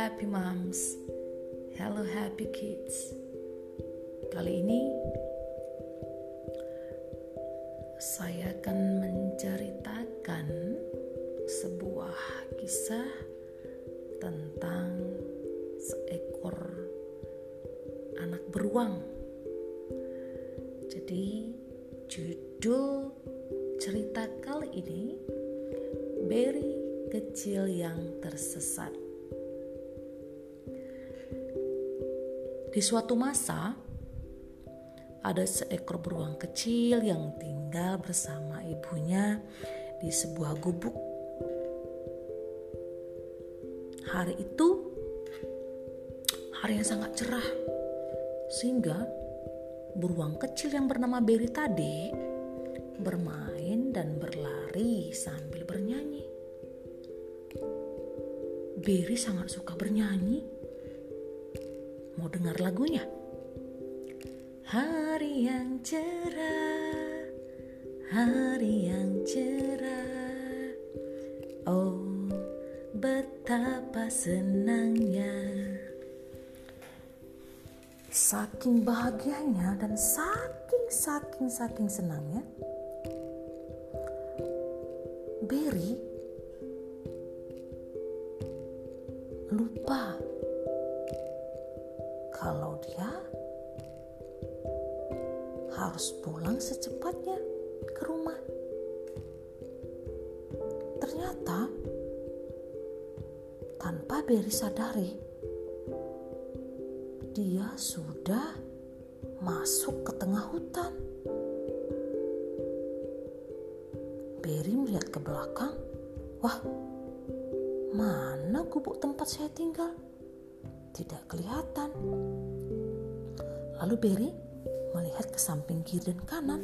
happy moms, hello happy kids. Kali ini saya akan menceritakan sebuah kisah tentang seekor anak beruang. Jadi judul cerita kali ini Berry kecil yang tersesat. Di suatu masa, ada seekor beruang kecil yang tinggal bersama ibunya di sebuah gubuk. Hari itu hari yang sangat cerah, sehingga beruang kecil yang bernama Berry tadi bermain dan berlari sambil bernyanyi. Berry sangat suka bernyanyi. Mau dengar lagunya? Hari yang cerah, hari yang cerah. Oh, betapa senangnya. Saking bahagianya dan saking saking saking senangnya, Berry secepatnya ke rumah. Ternyata tanpa Berry sadari, dia sudah masuk ke tengah hutan. Berry melihat ke belakang. Wah, Mana gubuk tempat saya tinggal? Tidak kelihatan. Lalu Berry melihat ke samping kiri dan kanan.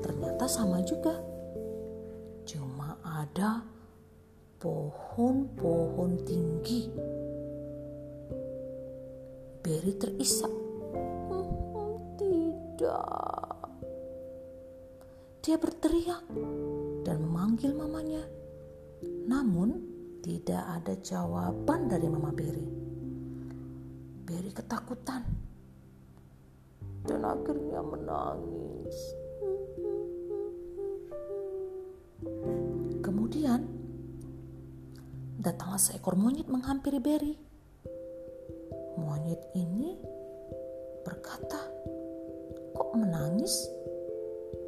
Ternyata sama juga. Cuma ada pohon-pohon tinggi. Berry terisak. Hmm, tidak. Dia berteriak dan memanggil mamanya. Namun, tidak ada jawaban dari Mama Berry. Berry ketakutan dan akhirnya menangis. Kemudian datanglah seekor monyet menghampiri Berry. Monyet ini berkata, "Kok menangis?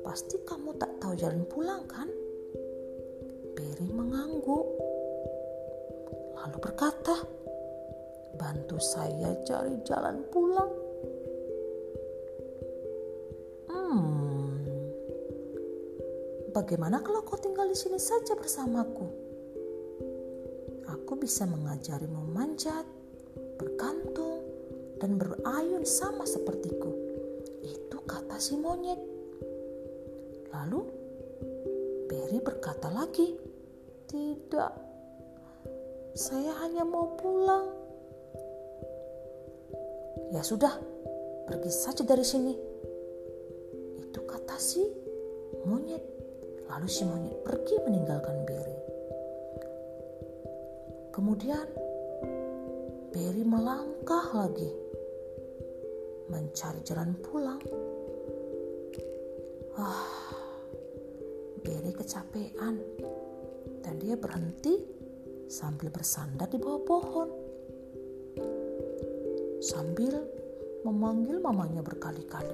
Pasti kamu tak tahu jalan pulang kan?" Berry mengangguk lalu berkata, "Bantu saya cari jalan pulang." Bagaimana kalau kau tinggal di sini saja bersamaku? Aku bisa mengajarimu memanjat, bergantung, dan berayun sama sepertiku. Itu kata si monyet. Lalu Berry berkata lagi, "Tidak, saya hanya mau pulang. Ya sudah, pergi saja dari sini. Itu kata si monyet. Lalu si monyet pergi meninggalkan Berry. Kemudian Berry melangkah lagi mencari jalan pulang. Ah, Berry kecapean dan dia berhenti sambil bersandar di bawah pohon. Sambil memanggil mamanya berkali-kali.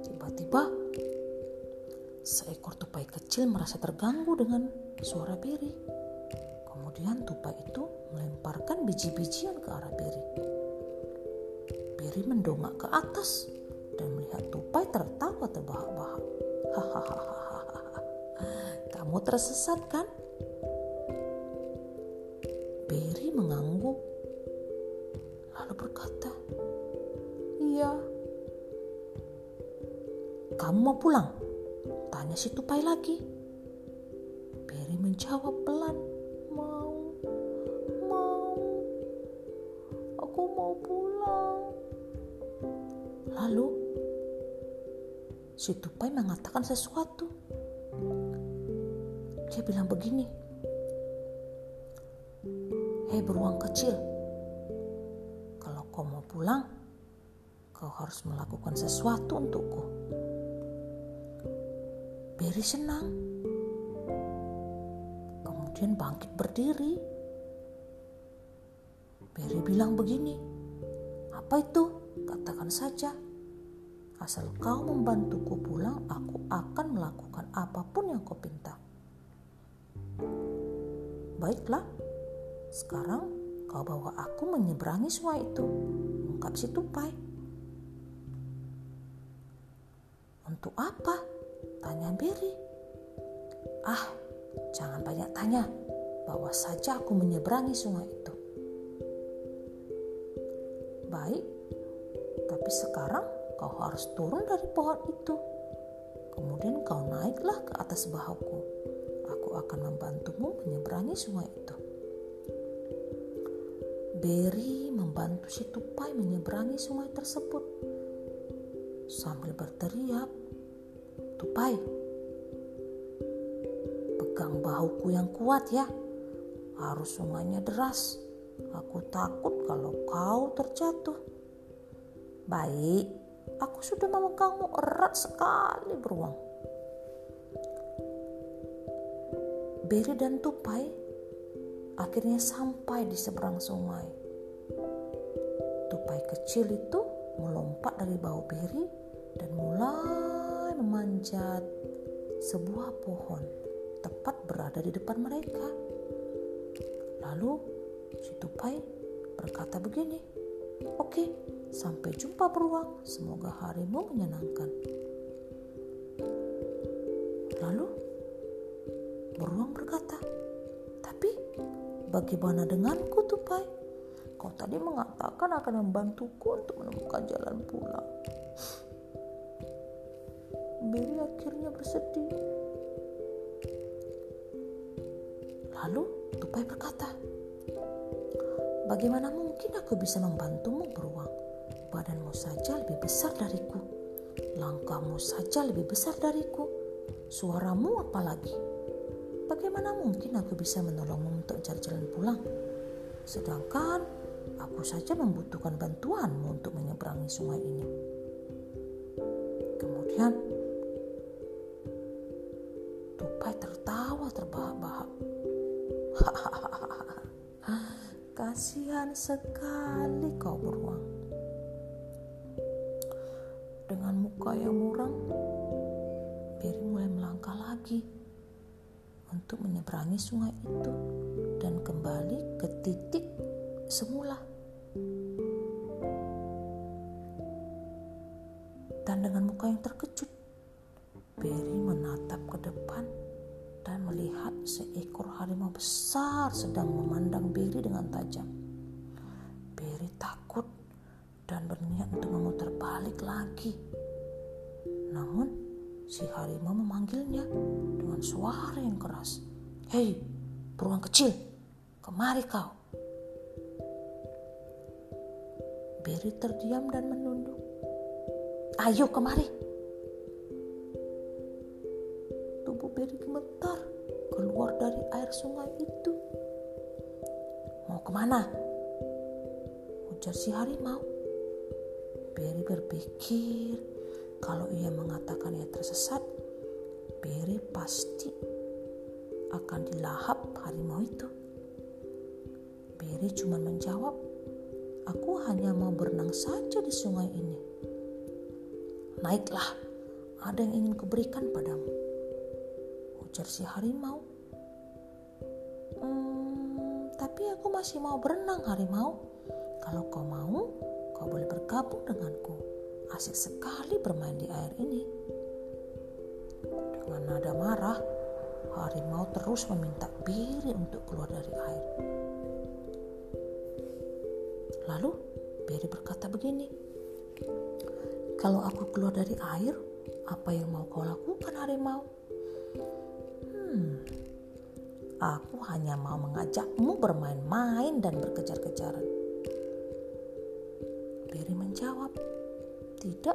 Tiba-tiba seekor tupai kecil merasa terganggu dengan suara Beri. Kemudian tupai itu melemparkan biji-bijian ke arah Beri. Beri mendongak ke atas dan melihat tupai tertawa terbahak-bahak. Hahaha. Kamu tersesat kan? Berry mengangguk, lalu berkata, "Iya." "Kamu mau pulang?" Tanya si tupai lagi. Berry menjawab pelan, "Mau, mau, aku mau pulang." Lalu si tupai mengatakan sesuatu. Dia bilang begini, Hei beruang kecil, kalau kau mau pulang, kau harus melakukan sesuatu untukku. Beri senang. Kemudian bangkit berdiri. Beri bilang begini, apa itu? Katakan saja. Asal kau membantuku pulang, aku akan melakukan apa pun yang kau pinta. Baiklah, sekarang kau bawa aku menyeberangi sungai itu, ungkap si tupai. Untuk apa? Tanya Berry. Ah, jangan banyak tanya. Bawa saja aku menyeberangi sungai itu. Baik, tapi sekarang kau harus turun dari pohon itu. Kemudian kau naiklah ke atas bahuku. Aku akan membantumu menyeberangi sungai itu. Berry membantu si tupai menyeberangi sungai tersebut sambil berteriak, "Tupai, pegang bahuku yang kuat ya. Harus sungainya deras. Aku takut kalau kau terjatuh." Baik, aku sudah memegangmu erat sekali beruang. Beri dan Tupai akhirnya sampai di seberang sungai. Tupai kecil itu melompat dari bau Beri dan mulai memanjat sebuah pohon tepat berada di depan mereka. Lalu si Tupai berkata begini, Oke, sampai jumpa beruang. Semoga harimu menyenangkan. Lalu beruang berkata, Tapi bagaimana denganku Tupai? Kau tadi mengatakan akan membantuku untuk menemukan jalan pulang. Akhirnya bersedih. Lalu Tupai berkata, Bagaimana mungkin aku bisa membantumu beruang? Badanmu saja lebih besar dariku. Langkahmu saja lebih besar dariku. Suaramu apalagi? Bagaimana mungkin aku bisa menolongmu untuk cari jalan pulang? Sedangkan aku saja membutuhkan bantuanmu untuk menyeberangi sungai ini. Kemudian Kasihan sekali kau beruang. Dengan muka yang muram, Beri mulai melangkah lagi untuk menyeberangi sungai itu dan kembali ke titik semula. Dan dengan muka yang terkejut, Beri menatap ke depan dan melihat seekor harimau besar sedang memandang Berry dengan tajam. Dan berniat untuk memutar balik lagi. Namun, si harimau memanggilnya dengan suara yang keras. Hei, beruang kecil, kemari kau. Berry terdiam dan menunduk. Ayo kemari, Berry gemetar keluar dari air sungai itu. Mau ke mana? Ujar si harimau. Berry berpikir kalau ia mengatakan ia tersesat, Berry pasti akan dilahap harimau itu. Berry cuma menjawab, aku hanya mau berenang saja di sungai ini. Naiklah, ada yang ingin kuberikan padamu ujar si harimau. Hmm, tapi aku masih mau berenang harimau. Kalau kau mau, kau boleh bergabung denganku. Asik sekali bermain di air ini. Dengan nada marah, harimau terus meminta Biri untuk keluar dari air. Lalu Biri berkata begini, kalau aku keluar dari air, apa yang mau kau lakukan harimau? Hmm, aku hanya mau mengajakmu bermain-main dan berkejar-kejaran. Berry menjawab, tidak,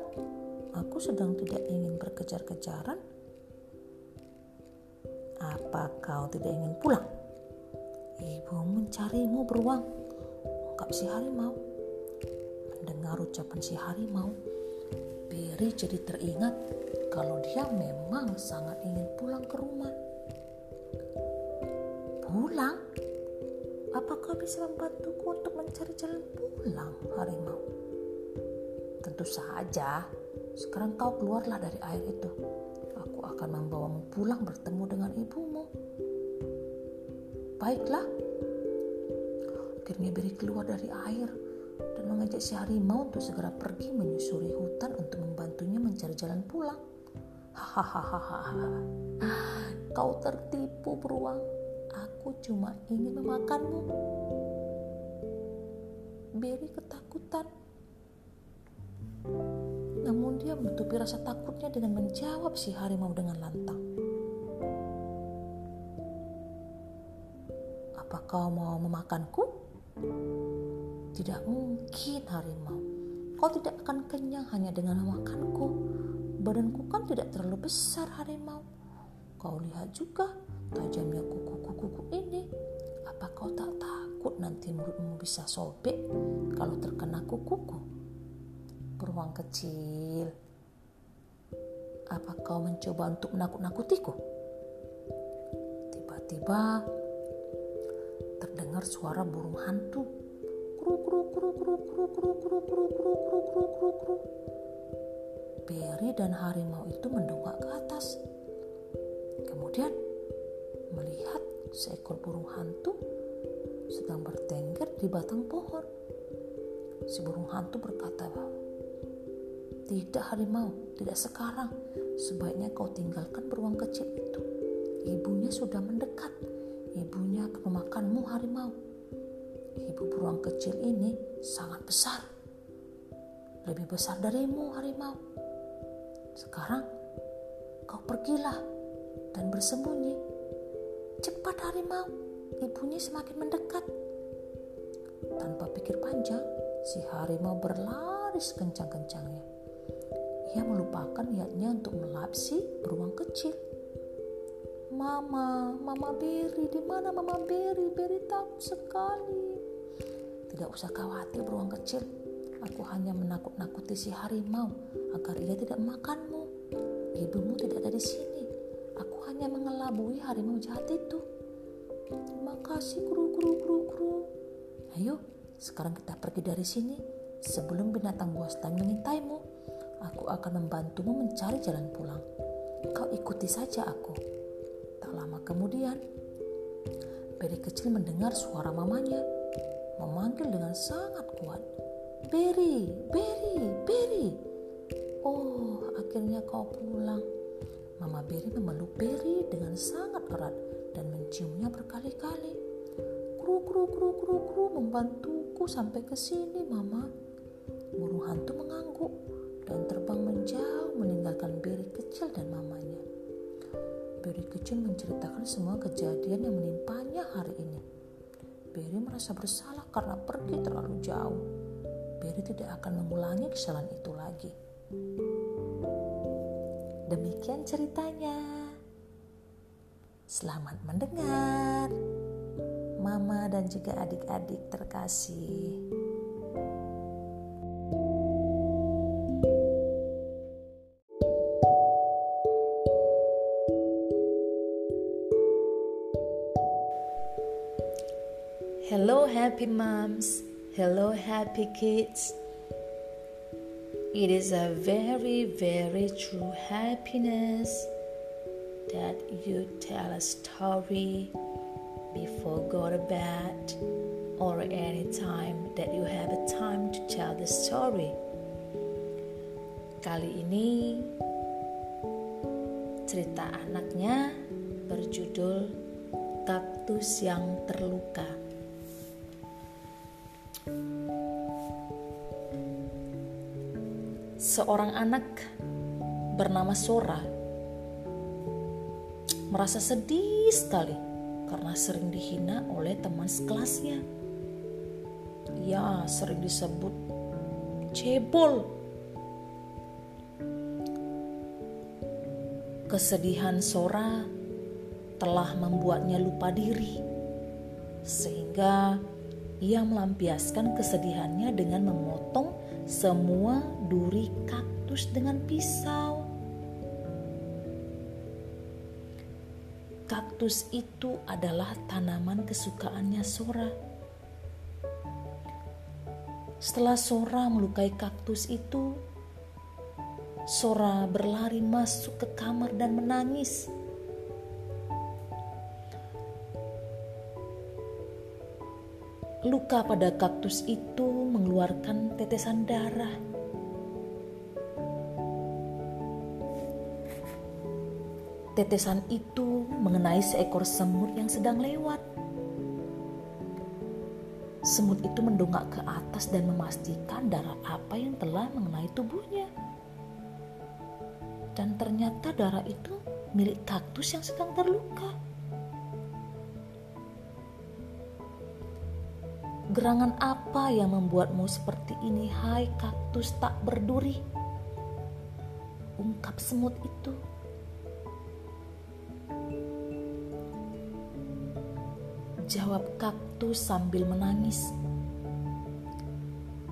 aku sedang tidak ingin berkejar-kejaran. Apa kau tidak ingin pulang? Ibu mencarimu beruang, ungkap si harimau. Mendengar ucapan si harimau, Beri jadi teringat kalau dia memang sangat ingin pulang ke rumah. Pulang? Apakah bisa membantuku untuk mencari jalan pulang, harimau? Tentu saja, sekarang kau keluarlah dari air itu. Aku akan membawamu pulang bertemu dengan ibumu. Baiklah. Akhirnya Beri keluar dari air dan mengajak si harimau untuk segera pergi menyusuri hutan untuk membantunya mencari jalan pulang. Hahaha. Kau tertipu beruang. Aku cuma ingin memakanmu. Beri ketakutan. Dia menutupi rasa takutnya dengan menjawab si harimau dengan lantang. Apa kau mau memakanku? Tidak mungkin harimau. Kau tidak akan kenyang hanya dengan memakanku. Badanku kan tidak terlalu besar harimau. Kau lihat juga tajamnya kuku-kuku ini. Apa kau tak takut nanti mulutmu bisa sobek kalau terkena kukuku? Beruang kecil, apa kau mencoba untuk menakut-nakutiku? Tiba-tiba terdengar suara burung hantu Beri dan harimau itu mendongak ke atas. Kemudian melihat seekor burung hantu sedang bertengger di batang pohon. Si burung hantu berkata, "Tidak harimau, tidak sekarang. Sebaiknya kau tinggalkan beruang kecil itu. Ibunya sudah mendekat. Ibunya akan memakanmu harimau." ibu beruang kecil ini sangat besar. Lebih besar darimu, harimau. Sekarang kau pergilah dan bersembunyi. Cepat harimau, ibunya semakin mendekat. Tanpa pikir panjang, si harimau berlari sekencang-kencangnya. Ia melupakan niatnya untuk melapsi beruang kecil. Mama, Mama Beri, di mana Mama Beri? Beri takut sekali. Tidak usah khawatir beruang kecil. Aku hanya menakut-nakuti si harimau agar ia tidak memakanmu. Ibumu tidak ada di sini. Aku hanya mengelabui harimau jahat itu. Terima kasih kru kru kru kru. Ayo, sekarang kita pergi dari sini sebelum binatang buas tadi mengintaimu. Aku akan membantumu mencari jalan pulang. Kau ikuti saja aku. Tak lama kemudian, Beri kecil mendengar suara mamanya memanggil dengan sangat kuat. Berry, Berry, Berry. Oh, akhirnya kau pulang. Mama Berry memeluk Berry dengan sangat erat dan menciumnya berkali-kali. Kru, kru, kru, kru, kru, membantuku sampai ke sini, Mama. Burung hantu mengangguk dan terbang menjauh meninggalkan Berry kecil dan mamanya. Berry kecil menceritakan semua kejadian yang menimpanya hari ini. Berry merasa bersalah karena pergi terlalu jauh. Berry tidak akan mengulangi kesalahan itu lagi. Demikian ceritanya. Selamat mendengar, Mama dan juga adik-adik terkasih. Happy moms. Hello, happy kids. It is a very, very true happiness that you tell a story before go to bed or any time that you have a time to tell the story. Kali ini cerita anaknya berjudul Kaktus yang Terluka. Seorang anak bernama Sora merasa sedih sekali karena sering dihina oleh teman sekelasnya. Ia sering disebut cebol. Kesedihan Sora telah membuatnya lupa diri. sehingga ia melampiaskan kesedihannya dengan memotong semua duri kaktus dengan pisau. Kaktus itu adalah tanaman kesukaannya Sora. Setelah Sora melukai kaktus itu, Sora berlari masuk ke kamar dan menangis. Luka pada kaktus itu mengeluarkan tetesan darah. Tetesan itu mengenai seekor semut yang sedang lewat. Semut itu mendongak ke atas dan memastikan darah apa yang telah mengenai tubuhnya. Dan ternyata darah itu milik kaktus yang sedang terluka. Gerangan apa yang membuatmu seperti ini, hai kaktus tak berduri? Ungkap semut itu. Jawab kaktus sambil menangis.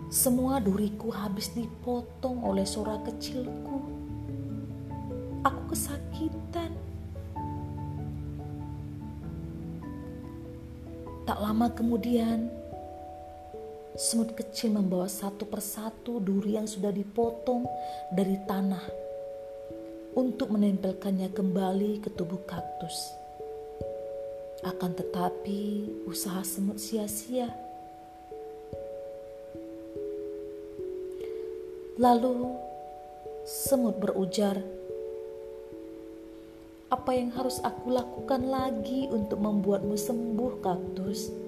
Semua duriku habis dipotong oleh suara kecilku. Aku kesakitan. Tak lama kemudian, semut kecil membawa satu persatu duri yang sudah dipotong dari tanah untuk menempelkannya kembali ke tubuh kaktus. Akan tetapi, usaha semut sia-sia. Lalu, semut berujar, "Apa yang harus aku lakukan lagi untuk membuatmu sembuh, kaktus?"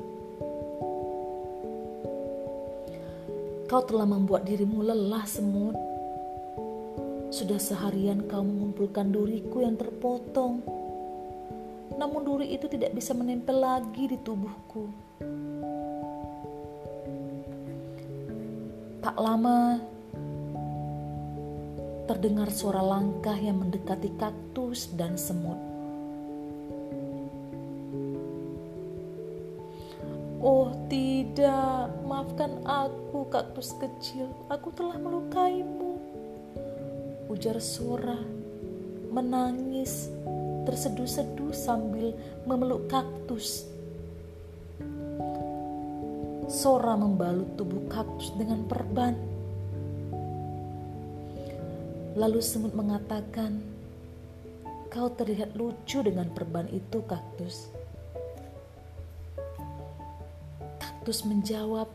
Kau telah membuat dirimu lelah, semut. Sudah seharian kau mengumpulkan duriku yang terpotong namun duri itu tidak bisa menempel lagi di tubuhku. Tak lama, terdengar suara langkah yang mendekati kaktus dan semut. Oh tidak, maafkan aku kaktus kecil, aku telah melukaimu. Ujar Sora, menangis terseduh-seduh sambil memeluk kaktus. Sora membalut tubuh kaktus dengan perban. Lalu semut mengatakan, "Kau terlihat lucu dengan perban itu, kaktus." Kaktus menjawab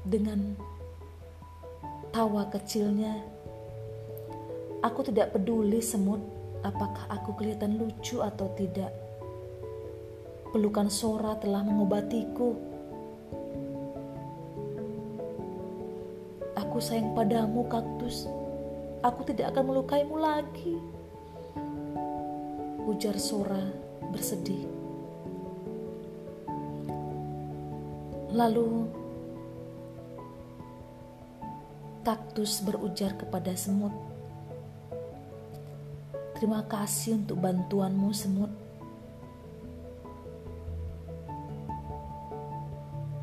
dengan tawa kecilnya, "Aku tidak peduli, semut." apakah aku kelihatan lucu atau tidak. Pelukan Sora telah mengobatiku. Aku sayang padamu, kaktus. Aku tidak akan melukaimu lagi. Ujar Sora bersedih. Lalu kaktus berujar kepada semut, Terima kasih untuk bantuanmu semut.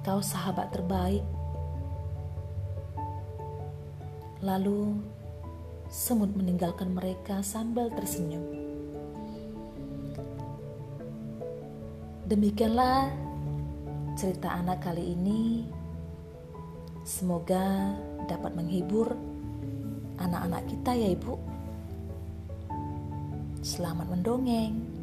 Kau sahabat terbaik. Lalu semut meninggalkan mereka sambil tersenyum. Demikianlah cerita anak kali ini. Semoga dapat menghibur anak-anak kita ya Ibu. Selamat mendongeng.